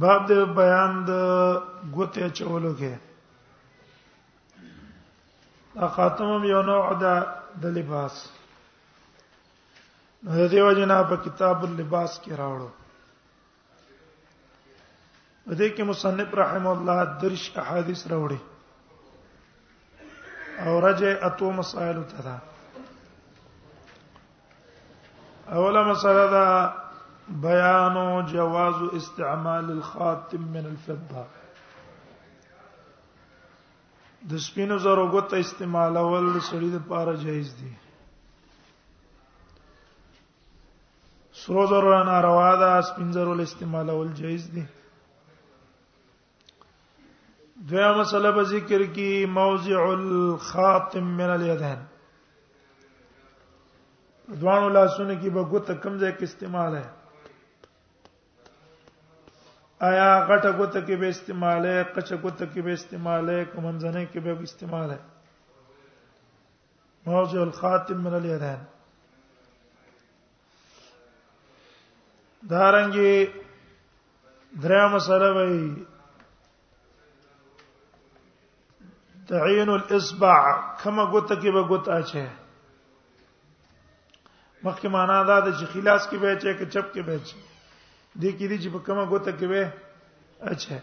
باب د بیان د ګوتې چولو کې اقاتم یو نوع ده د لباس نو د دیو جنا په کتاب اللباس کې راوړو په دې کې مصنف رحم الله درش احادیث راوړي او رجه اتو مسائل ته ده اوله مسله دا بیان جواز استعمال الخاتم من الفضه د سپینو زرو غوته استعمالول د سړي د پاره جایز دي سرو زرو ناروا ده سپین زرو استعمالول جایز دي دویا مسله به ذکر کی موضع الخاتم من اليدين دوانو لاسونه کې به ګوت کم ځای کې استعمال ہے آیا غټه ګوت کې به استعمال ہے قچه ګوت کې به استعمال ہے کوم ځنه کې به استعمال ہے موضع الخاتم من اليدين دارنګي دریا مسله وی تعین الاصبع کما ګوته کې به ګوت اچي مخکې معنا دا ده چې خلاص کې به اچي کې چپ کې به اچي دې کې دې چې په کما ګوته کې به اچي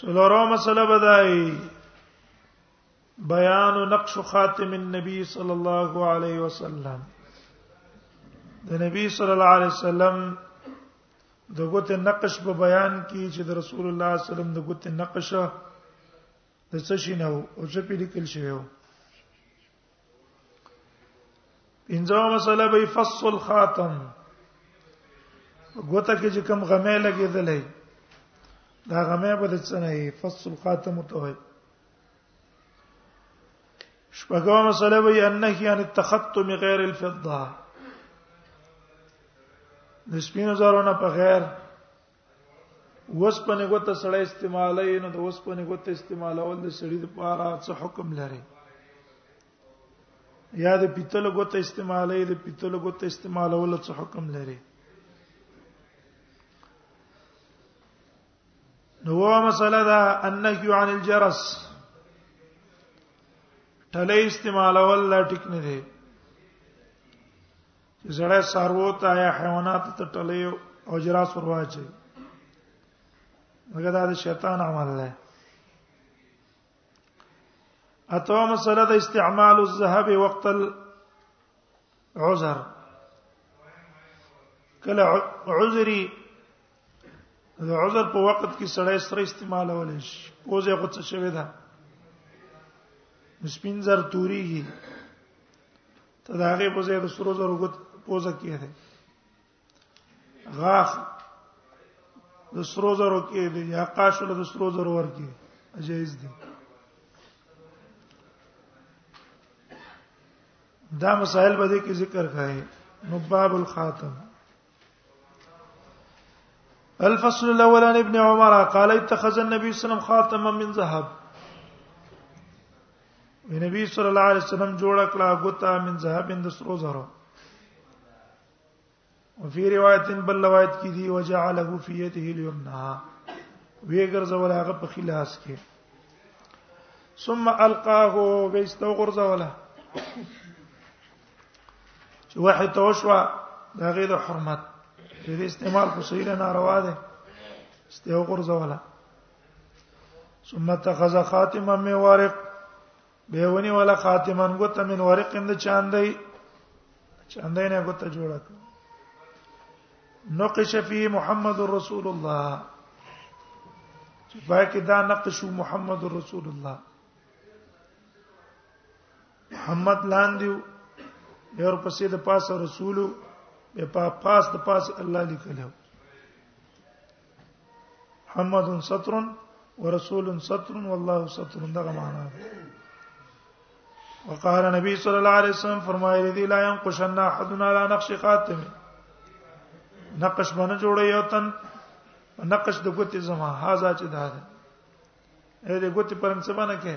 سلورو مسله بدای بیان نقش خاتم النبي صلی الله علیه وسلم د نبی صلی الله علیه وسلم د ګوت نقش په بیان کې چې د رسول الله صلی الله علیه وسلم د ګوت نقش د څه شي نه او چې په لیکل شوی و پنځه مسله به فصل خاتم غوته کې چې کم غمه لګېدلې دا غمه به د څنګه یې فصل خاتم ته وي شپږم مسله به انه یان التختم غیر الفضه د سپینو زرو نه په غیر وسپنه غوته سړی استعمالای نو د وسپنه غوته استعمالول د سړی لپاره څه حکم لري یا د پیتل غوته استعمالای د پیتل غوته استعمالول څه حکم لري نو مسله دا انک عن الجرس ټلې استعمالول لا ټیک نه دی چې زړه سارو ته یا حیوانات ته ټلې او جراس ورواچي هغه د شیطان عمل دی اته مسله د استعمال الذهب وقت العذر کله عذري د عذر په وخت کې سړی سره استعمال ولې شي پوزه غوڅ شوی ده سپینزر توريږي ته دا هغه په ځای د سرو زرو غوت پوزا کې ده غاخ د سرو زرو کې دی یا قاش له سرو زرو ور کې جایز دی دا مسائل به دې کې ذکر کړي نو باب الخاتم الفصل الاول عن ابن عمر قال اتخذ النبي صلى الله عليه وسلم خاتما من ذهب نبی صلی الله علیه وسلم جوړ کړه غوتا من ذهب د سرو زرو وفي روایت بل روایت کې دی وجعله في يده اليمنى وی ګرځول هغه په خلاص کې ثم القاه بیستو غرزوله چې وحي توشوا دا غي د حرمت چې د استعمال خو صحیح نه روا ده استیو غرزوله ثم تخذ خاتما من ورق به ونی ولا خاتما غت من ورق اند چاندې چاندې نه غت جوړه نقش فی محمد رسول الله چې پاکه دا نقش محمد رسول الله محمد لاندیو یور پسې د پاسه رسولو به په پاس د پاس الله لیکلو محمد ستر ورسول ستر والله ستر دغه معنا ده وقال نبی صلی الله علیه وسلم فرمایلی دی لا ينقشن احد على نقش خاتم نقش باندې جوړي یو تن نقش د ګوتې زما هاذا چې دا ده اې د ګوتې پرنګ څه باندې کې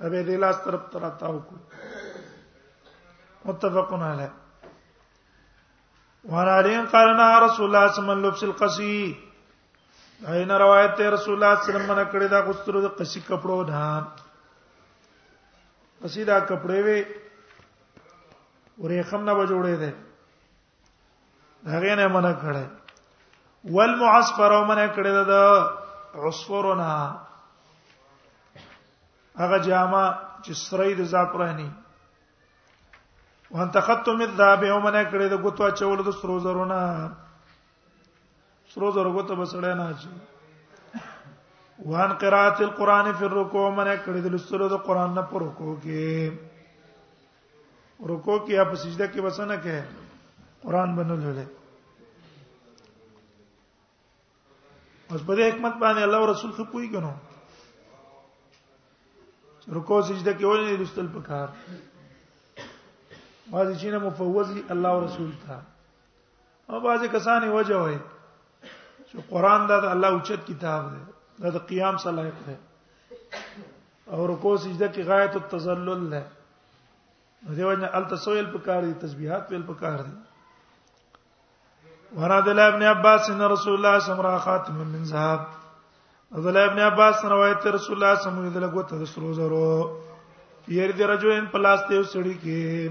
ابه دې لاس طرف تر تاو کو متفقون علی وعن علي قال نا رسول الله صلى الله عليه وسلم لبس القصي اينه روایت ته رسول الله صلی الله علیه وسلم منه کړی دا غسترو د قصي کپړو نه قصي دا کپړې وي ورې خم نه بجوړې ده هغه نه منع کړي والمعصفر منع کړي د عصفورنا هغه جامه چې سرې د زعفراني وان تختم الذهب یوم نه کړی د ګوتو چول د سرو زرونه سرو زرو ګوتو بسړې نه چي وان قرات القران فی الرکوع من کړی د لسلو د قران نه پر رکوع کې رکوع کې یا په سجده کې وسنه کې قران بنولې اوس په دې حکمت باندې الله او رسول خو پوي کنو رکوع سجده کې ولې لستل پکار بعضی چې نه مفوض الله او رسول ته او بعضی کسان یې وجه وایي چې قران دا د الله اوچت کتاب دی دا د قیام صلاحیت دی او رکوع سجده کې غایت التذلل ده دیو جن التسویل پکار دي تسبیحات ویل پکار دي ورا د ابن عباس ان رسول الله صلی الله علیه وسلم خاتم من ذهب عبد الله ابن عباس روایت رسول الله صلی الله علیه وسلم دغه ته سرو زرو پیر دی رجوین پلاس ته سړی کې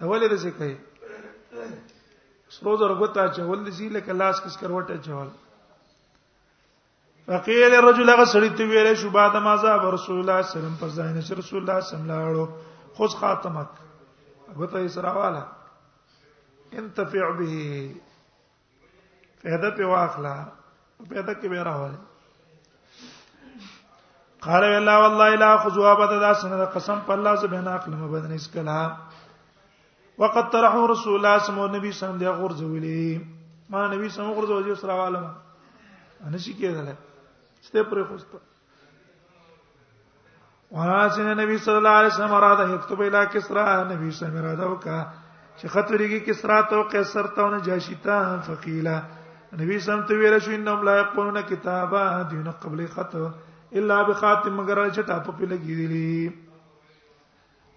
دا ولې رسې کوي سرو زر غوتا چول دي چې لکه لاس کس کروټه چول فقیل الرجل هغه سړی ته ویل شو بعد ما ذا رسول الله صلی الله علیه وسلم پر ځای نه رسول الله صلی الله علیه وسلم خذ خاتمک غوته یې سره والا انتفع به فائدہ په واخلا فائدہ کې به راوړل قال الله والله لا خذوا بدا دا سند قسم په الله سبحانه اخل مبدن اس کلام وقد طرح رسول الله صلی الله علیه وسلم دی غرزولی ما نبی صلی الله علیه وسلم غرزولی سره عالم انشي کېدل سته پرې خوسته واسن نبی صلی الله علیه وسلم را ده یكتب الى کسرا نبی صلی الله علیه وسلم کا چې خط لريږي کسرا ته او قیصر ته او جاشی ته فقیلا نبی صلی الله علیه وسلم ته ویل شو انهم لا یقولون کتابا دین قبل خط الا بخاتم مگر چې ټاپ په لګی دي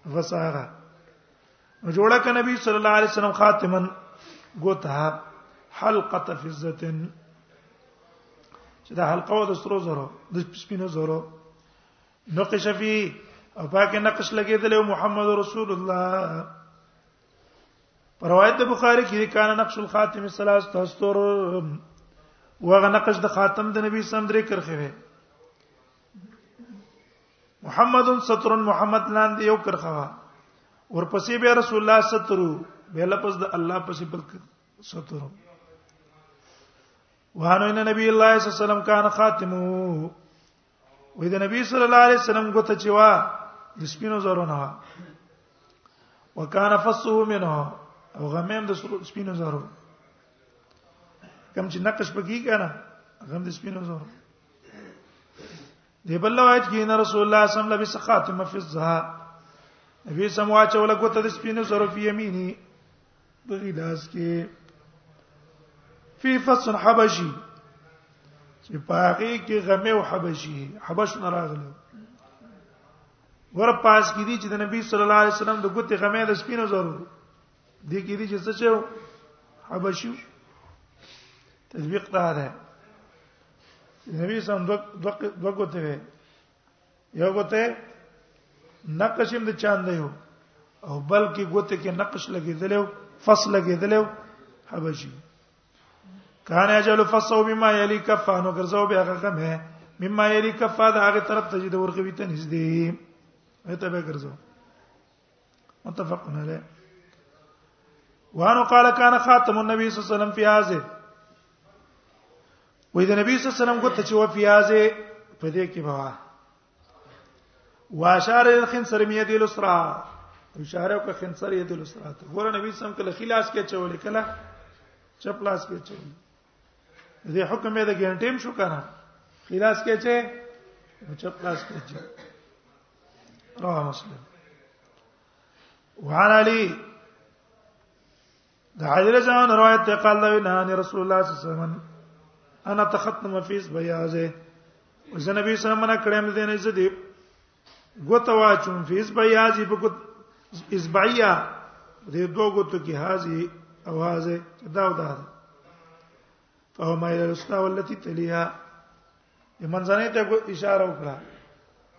وساره جوړه ک نبی صلی الله علیه وسلم خاتمن ګوتا حلقه فزه چې دا حلقه د سترو زرو د سپینو زرو نقش فی او پاکه نقش لګیدل او محمد رسول الله پر روایت بخاری کې کان نقش الخاتم الثلاث تستور وغه نقش د خاتم د نبی سم درې کرخه وي محمد ستر محمد لاندې یو کرخه وا ورپسې به رسول الله ستر به لپس د الله پسې بل ستر وانه نبی الله صلی الله علیه وسلم کان خاتمه وې د نبی صلی الله علیه وسلم ګوته چې وا د سپینو زرو نه وکانه فصه منه او غمیم د سپینو زرو کم چې نقش پکې کنه غم د سپینو زرو دی بل روایت کې نه رسول الله صلی الله علیه وسلم لبي سخات مفزها نبی سم واچول ګوته د سپینو زرو په یمینی دغه لاس کې فی فصل حبشی چې پاغي کې غمه او حبشی حبش نه راغله ور پاس کې دي چې د نبی صلی الله علیه وسلم د ګوتې غمه د سپینو زرو دي کې دي چې څه شو حبشی تطبیق ده ده نبی سم دوه دوه دوه ګوتې یو ګوته نقش هم د چاند دی او بلکې ګوته کې نقش لګیدل او فص لګیدل او حبشي کان اجل فصو بما یلی کفا نو ګرځاو به هغه کم ہے مما یلی کفا دا هغه طرف ته چې د ورغوي ته نږدې ایته به ګرځاو متفق علیه وانه قال كان خاتم النبي صلى الله عليه وسلم في هذه وې د نبی صلی الله علیه وسلم کوته چې و پیازه په دې کې بوا واشار الخنصر میه دی لسرا اشاره وکړه خنصر یې دی لسرا ته ګوره نبی صلی الله علیه وسلم کله خلاص کې چولې کله چپ لاس کې چولې دې حکم یې د ګنټیم شو کنه خلاص کې چې چې خلاص کې چې رواه مسلم وعن علي د حضرت جان روایت ته قال له نه رسول الله صلی الله علیه وسلم انا تختم فی بیاضه وزنبی صلی الله علیه وسلم کړم دې نه زدی ګوت واچوم فی اسبعی هذه په ګوت اسبعیه دې دوه ګوتو کې هذه او هذه دا او دا فهم الى الاستا والتي تليها یمن ځنه ته اشاره وکړه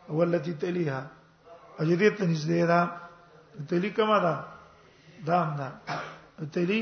والتي تليها اجدې ته نږدې ده تلی کما ده دام ده تلی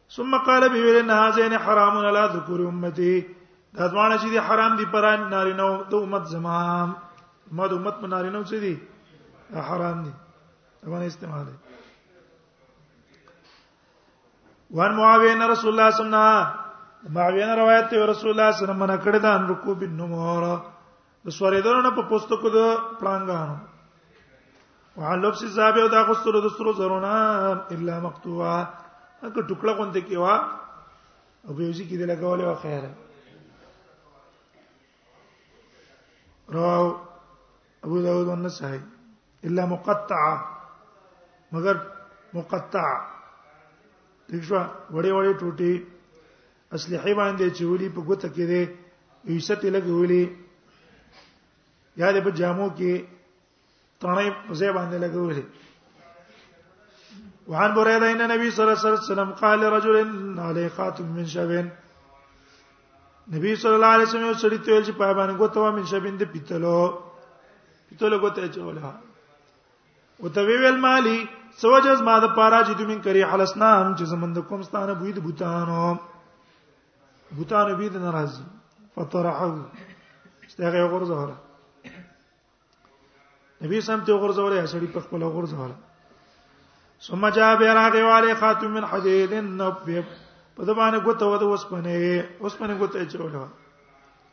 ثم قال بيولنا هذين حرام على ذكور امتي دا ځوان چې دي حرام دي پر نارینه او د امت زمام ما د امت نارینه او څه دي حرام دي باندې استعمال دي وان معاویه نه رسول الله صلی الله علیه وسلم معاویه روایت ته رسول الله صلی الله علیه وسلم منع کړی دا ان رکوع بن نمور د سوریدلو نه په پوستکو د پړانګانو وعن لبس الذهب او دا غسل د سترو زرونه الا مقطوعه هغه ټوکړه کوته کې وا او به یوځي کې د لګولې وا خیره راو ابو داود والنسائي الا مقطعه مگر مقطع دښوا وړې وړې ټوټي اسلحه باندې چې ولي په ګوته کې دی یوسته لګي ولي یا د په جامو کې تڼې په ځای باندې لګي ولي وعن بريده ان النبي صلى الله عليه وسلم قال لرجل عليه خاتم من شبن نبی صلی الله علیه وسلم سړی ته ویل چې پای باندې ګوتوا من شبن د پیتلو پیتلو ګوتې چوله او ته ویل مالی سوجز ما د پارا چې دوی من کری حلسنا هم چې زمند کوم ستانه بوی د بوتانو بوتانو بيد ناراضي فطرحو استغه غرزوره نبی سم ته غرزوره سړی په خپل غرزوره ثم جاء براغه والے خاتم من حديد النبي په دبانه ګوته ود وسپنه وسپنه ګوته چوله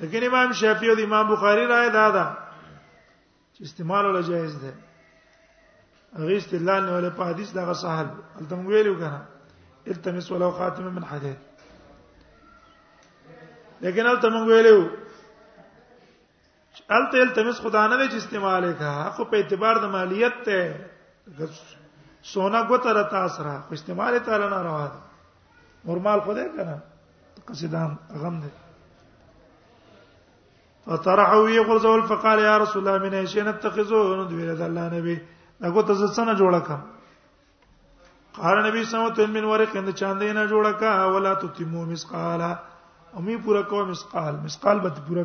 لیکن امام شافعی او امام بخاری رائے دا ده چې استعمال ولا جائز ده هغه استدلال نه ولا په حدیث دغه سهل التم ویلو کنه التمس ولو خاتم من حديد لیکن التم ویلو الته التمس خدا نه چې استعمال کا خو په اعتبار د مالیت ته سونا غوتر تاسو را خو استعمال ته نه روا دي نورمال خو دې کنه قصیدام غم دې فطرحوا يغرزوا فقال يا رسول الله من ايش نتخذه ندوي رضي الله نبي دغه ته څنګه جوړه کم قال نبی صلی الله علیه وسلم من ورق اند چاندې نه جوړه کا ولا تتمو مسقالا امي پورا کو مسقال مسقال به پورا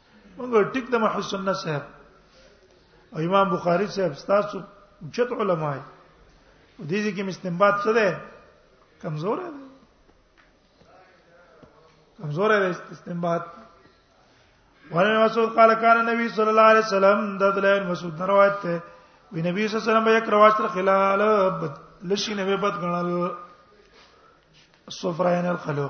مګر ټیک د محو سنت صاحب او امام بخاری صاحب تاسو چت علماء دي دې کې مستنباط څه ده کمزور ده کمزور ده استنباط ورن مسعود قال کان نبی صلی الله علیه وسلم د عبد الله مسعود روایت ته وی نبی صلی الله علیه وسلم یک رواج تر خلال لشي نبی بد غنل سفرین الخلو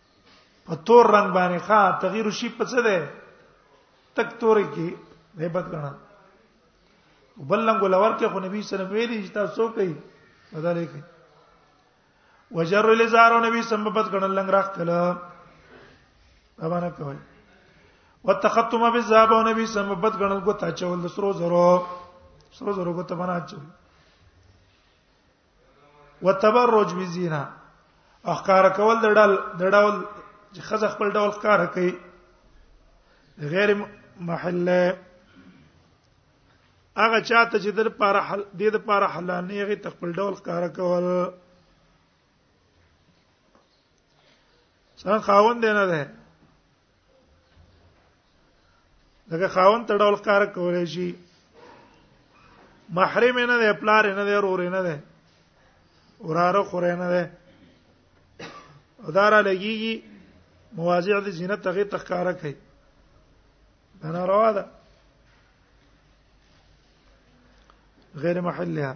په تور رنگ باندې ښا تغییر شي په څه ده تک تورې کې هیبت غنا بل لنګ ولور کې خو نبی صلی الله علیه وسلم ویلي چې تاسو کوي مدار یې کوي وجر لزارو نبی سمبت غنل لنګ راخ کله امانه کوي وتختم بالذهب او نبی سمبت غنل کو تا چول د سرو زرو سرو زرو کو ته بنا چول وتبرج بزینا اخکار کول د ډول د ډول چې خزه خپل ډول ښکار کوي غیر محل هغه چاته چې در پر حل د دې پر حلال نه هغه خپل ډول ښکار کول څنګه خاوند نه ده دغه خاون ته ډول کار کولای شي محرم نه دی پلار نه دی ورور نه دی وراره خور نه دی اداره لګيږي مواضع د زینت هغه تخکاره کوي دا ناروا ده غیر محلها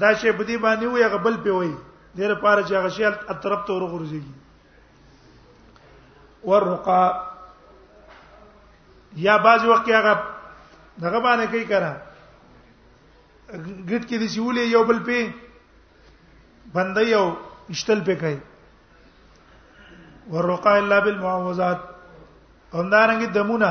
دا شی په دې باندې وي هغه بل په وي دې لپاره چې هغه شی اطرف ته ورغورځي ورقا یا باز وخت هغه دغه باندې کوي کرا ګټ کې دي چې ولې یو بل په بندي یو اشتل په کوي ورقا الا بالمعوذات همدارنګه دمونه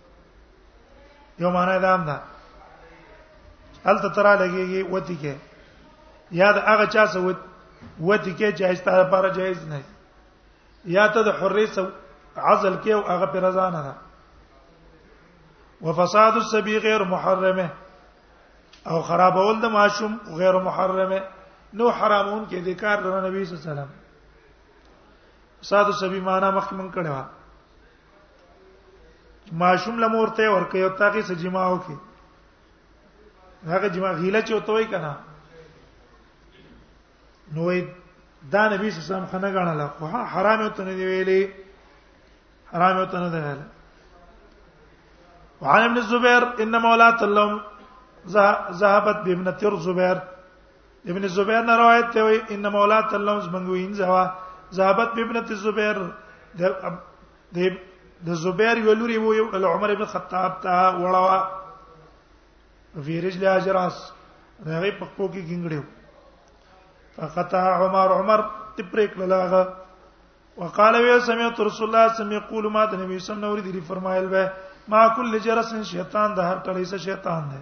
یو معنا دا هم ده الته ترا لګيږي وتی کې یاد هغه چا سو وتی کې جایز ته لپاره جایز نه یا ته د حرې سو عزل کې او هغه پر رضا نه ده وفساد السبي غیر محرمه او خرابول د ماشوم غیر محرمه نو حرامون کې د کار د نبی صلی الله علیه وسلم فساد السبي معنا مخکې من کړو ماشوم لمورته ورکه یو تاکي سجما وکي هغه جما غیله چې وتوي کنه نو دا نبی صلی الله علیه وسلم خنه غنله خو حرام وته نه دی ویلي حرام وته نه دی ویلي وعن ابن الزبير ان مولات اللهم ذهبت بابنه الزبير ابن زبیر نه روایت ته وي ان مولا تعالی زمنګوین زوا ذهبت ابن الزبیر د د زبیر ولوري وو یو عمر ابن خطاب ته وړوا ویرج له اجراس هغه په خپل کې ګنګړیو فقطع عمر عمر تپریک لغه وقال وی سمعت رسول الله صلی الله علیه وسلم یقول ما د نبی صلی الله علیه وسلم فرمایل به ما کل جرس شیطان د هر ټلیسه شیطان دی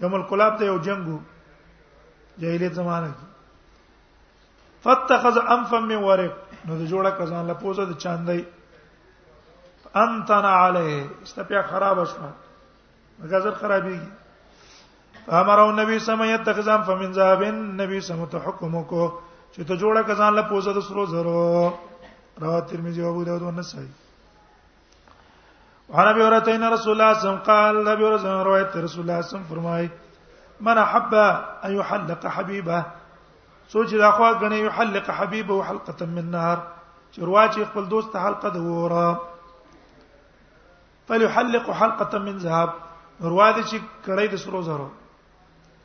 یوم الکلاب ته یو جنگو جاهلیت زمانہ کې فتخذ انفا من ورق نو د جوړه کزان له پوزه د چاندای انتنا علیه استپیا خراب شو غزر خرابېږي امر او نبی سم یتخذان فمن ذهب نبی سم ته حکم کو چې ته جوړه کزان له پوزه د سرو زرو رواه ترمذی او ابو داود او نسائی عن ابي هريره ان رسول الله صلى الله عليه وسلم قال ابي هريره روایت رسول الله صلى الله عليه وسلم فرمای من حب ان يحلق حبيبه سوچ دا خو غني يحلق حبيبه حلقه من نار چې رواچ خپل دوست حلقه د وره فليحلق حلقه من ذهب رواج چې کړي د سرو زرو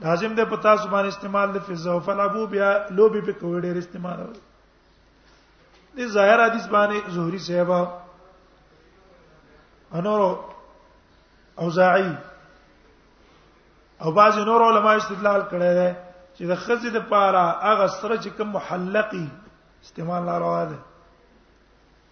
لازم ده پتا سبحان استعمال د فزا او فلابو بیا لوبي په کوي ډېر استعمال وي د ظاهر حدیث باندې زهري صاحب انور اوزاعي او بعض نور علما استدلال کړی دی چې د خزې د پاره هغه سره چې کوم محلقي استعمال نه راوړل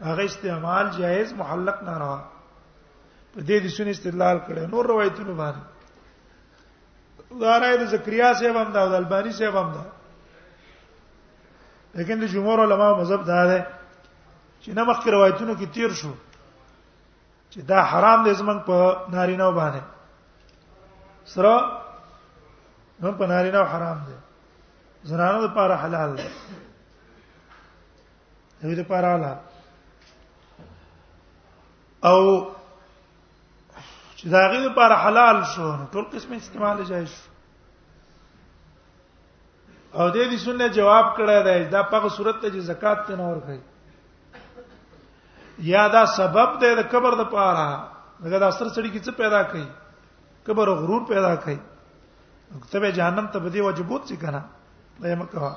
هغه استعمال جائز محلق نه را په دې د سن استدلال کړي نور روایتونه باندې دا راي د زکریا صاحب هم دا د الباني صاحب هم دا لیکن د جمهور علما مذهب دا ده چې نه مخکې روایتونو کې تیر شو چې دا حرام دي زمنګ په نارینه باندې سره نو په نارینه حرام دي زنانو لپاره حلال دي دوی ته پراله او چې دا غي لپاره حلال شو ټول قسم استعمال جایز شو او دې دي سنت جواب کړه دا دا په صورت ته چې زکات ته نه ورکړي یا دا سبب دی د کبر د پاره دغه د اثر سړي کې څه پیدا کوي کبر او غرور پیدا کوي کتابه جهنم ته بدی وجبوت څه کنه دا یې مکه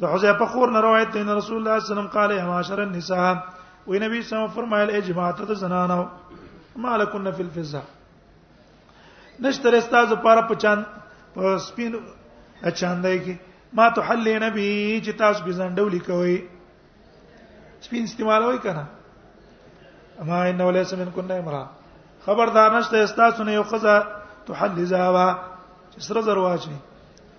د حذیفه خور نه روایت دی رسول الله صلی الله علیه وسلم قال یا معاشر النساء وی نبی صلی الله علیه وسلم فرمایل ای جماعت د زنانو مالکن فی الفزه نشتر استاد لپاره پچان سپین اچاندای کی ما تحل نبی چې تاسو به ځان ډولی کوي سپین استعمالوي کنه اما انه ليس من كنا امرا خبردار نشته استاسو نه یو خزه تحل زاوا چې سره زرواچی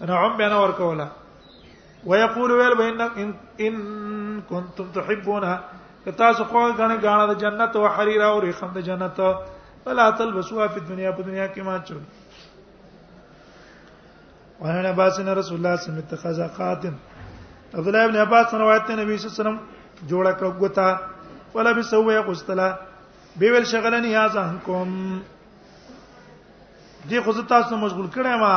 تنعم بنا ورکولا ويقول ويل بين ان ان كنتم تحبونها تاسو خو غنه غاڼه د جنت او حریر او ریخم د جنت فلا تلبسوا في الدنيا په دنیا کې ما چول وانا باسن رسول الله صلی الله علیه وسلم اتخذ خاتم عبد الله ابن عباس روایت نبی صلی الله علیه وسلم جوړه کړه غوتا ولا بسوي غسلا بیول شغلنی هاذا کوم دې خو زه تاسو مشغول کړی ما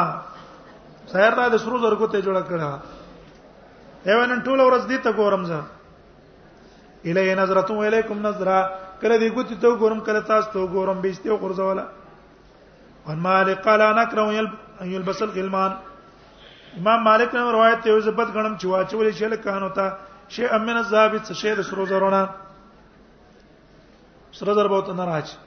سحر را د سرو زرګو ته جوړ کړی ما ایوانن ټول ورځ دې ته ګورم زه الیه نظرتم الیکم نظرا کله دې ګوت ته ګورم کله تاسو ته ګورم به استیو غرزولا وان مالک قال انا کرم یلبس الغلمان امام مالک نو روایت ته زبد غنم چې واچول شي لکه هانو ته شی امن الذهب څه شی د سرو زرونه سره ضربه وته نه راځي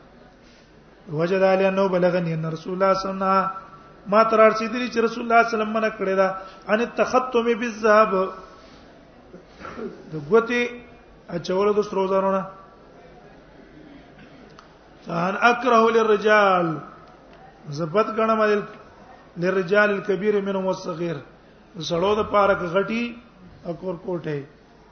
وجد علی انه بلغنی ان رسول الله صلی الله علیه وسلم ما تر رسیدلی چې رسول الله صلی الله علیه وسلم منع کړی دا ان تختم بالذهب د ګوتی اچول د سترو زرونه ان اکره للرجال زبط غنم للرجال الكبير منهم والصغير سړو د پاره غټي او کور کوټه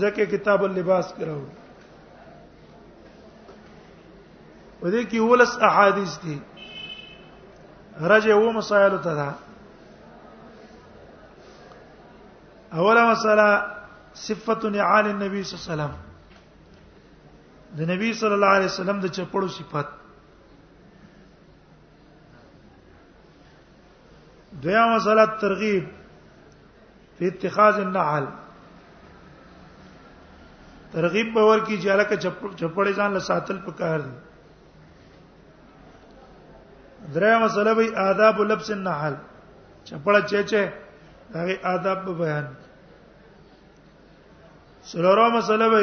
ځکه کتاب اللباس کراو په دې کې ولس احادیث دي رجه و مسائل ته ده اوله مسله صفه نعال النبي صلی الله علیه وسلم د نبی صلی الله علیه وسلم د چپړو صفات دویا مسله ترغیب په اتخاذ النحل ترغیب په ور کې چې الکه چپړې ځان له ساتل پکار دي دریا مسله به آداب لبس النحل چپړه چې چې هغه آداب په بیان سلورو مسله به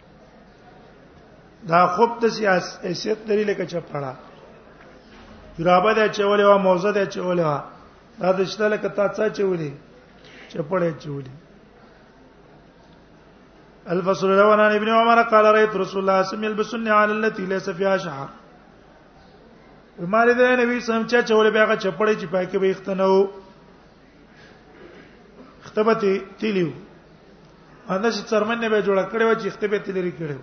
دا خوب د سیاست حیثیت لري لکه چپړه جرابه ده چولې وا موزه ده چولې وا دا د شته لکه تا څه چولې چپړه چولې الفصل الاول عن ابن عمر قال رايت رسول الله صلى الله عليه وسلم يلبس على التي ليس فيها شعر عمر ده نبی سم چا چولې بیا چپړې چې پاکه به اختنو ختبته تیلیو انا چې څرمن نه به جوړ کړي و چې ختبه تلری کړي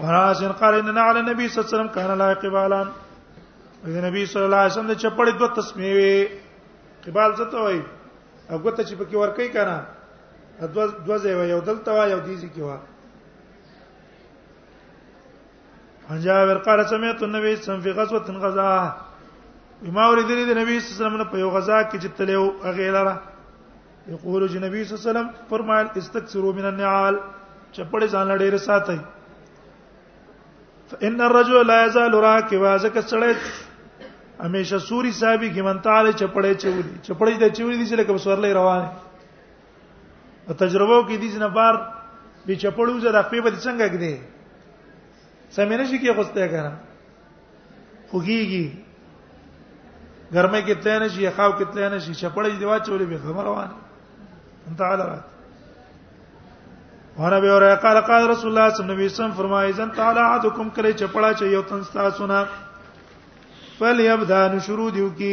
وراسن قال ان على النبي صلى الله عليه وسلم كان لا قبالان د نبی صلی الله علیه وسلم د چپړې دوه تسمیه وي قبال څه ته وایي هغه ته چې پکې ور کوي کنه دوه دوه ځای وایي یو دلته وایي یو دیږي کې وایي عن جابر قال سمعت النبي صلى الله عليه وسلم في غزوه غزا بما ورد لي النبي صلى الله عليه وسلم په یو غزا کې چې تلو هغه لره یقول چې نبی صلی الله علیه وسلم فرمایل استكثروا من النعال چپړې ځان لړې رساتای فان الرجل لا يزال راكبا ځکه سړی همیشه سوري صاحب کې منتاله چپړې چولې چپړې د چولې دي چې لکه سورلې روانه په تجربو کې دي نه بار به چپړو زره په به څنګه کې دي سمینه شي کې خوسته کنه خوګيږي ګرمه کې تل نه شي خاو کې تل نه شي چپړې دی واچولې به خبر وانه انت علی رات ورا به ورا قال قال رسول الله صلی الله علیه وسلم فرمایي ځن تعالی عدکم کړي چپړا چې یو تن تاسو نه فلیبدا نشرو دیو کی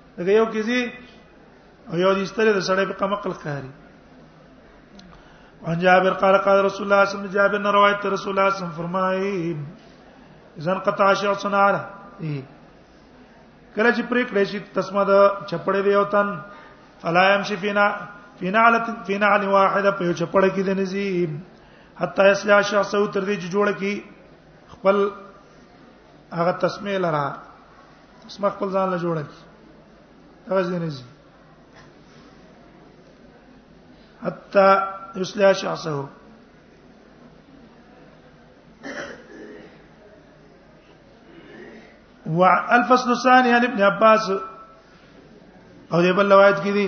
دغه یو کې زی او یو دې ستره د سړی په قمقل ښکاری ان جابر قال قال رسول الله صلی الله علیه وسلم جابر نے روایت رسول الله صلی الله علیه وسلم فرمائے اذن قطع شع صنار کله چې پرې کړې شي تسمه د چپړې دی او تن فلا يمشي فينا فينا على فينا على واحده په چپړې کې دی نزي حتا يسلا شخص او تر دې چې جوړ کی خپل هغه تسمیه لرا تسمه خپل ځان له جوړه کی هغه ځینې زی حتا یصلح شخصه والفصل الثاني عن ابن عباس او دې بل روایت کې دي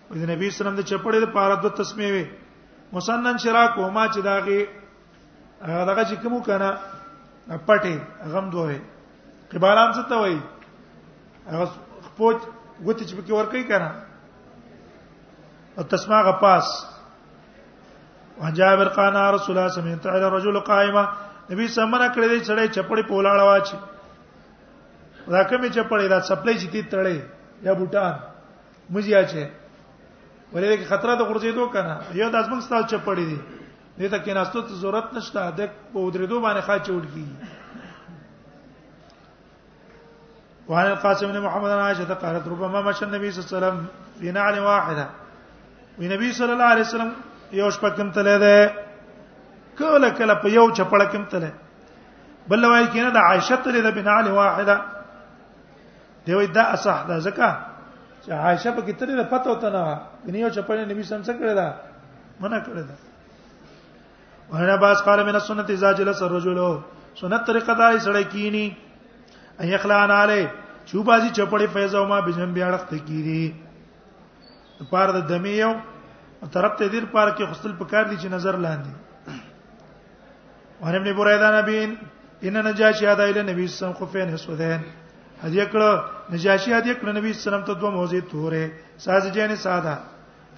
د نبی اسلام د چپړې د پاره د تسمیه وي مسنن شراک او ما چې داغه دغه چې کوم کنه پټه غم دوه قبالام څه ته وای هغه پوج ګوتې چې پکې ورکې کنه او تسمع غپاس وجابر قال رسول الله صلی الله علیه وسلم تعالی رجل قائما نبی سمنه کړې دې چړې چپړې پولاړه واچي دا کومې چپړې دا سپلې چې تړې یا بوټان مزیا چې ولې کې خطر د غورځېدو کنه یا د ازمن ستاسو چ پړې دي دې ته کې ناستو ته ضرورت نشته د په درېدو باندې خا چول کی وعن القاسم بن محمد عن عائشة قالت ربما مشى النبي صلى الله عليه وسلم في نعل واحدة والنبي صلى الله عليه وسلم یو شپه کوم تله ده کله کله په یو چپړه کوم تله بل وای کینه د عائشة تله ده بنعل واحدة دی وای دا اصح ده ځکه چې عائشه په کې ترې نه پته وته نه غنی او چپنه نبی سم څه کړی دا منع کړی دا وهنا باس قال من السنه اذا جلس الرجل سنت طریقه دا سړی کینی ان يخلعن علی شو بازی چپړې فیضا ما بجنب بیا رخت کیږي پار د دمیو طرف ته دیر پار کې خپل پکار دي چې نظر لاندې وان ابن بریده نبی ان نجاشی ادا اله نبی صلی الله علیه وسلم خفین حسودین هدیه کړه نجاشی هدیه کړه نبی صلی الله علیه وسلم ته دوه موزه توره ساز جن ساده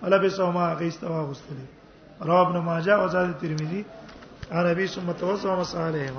فلبسهما غیستوا غسل رواه ابن ماجه او زاد ترمذی عربی ثم توسع مصالحه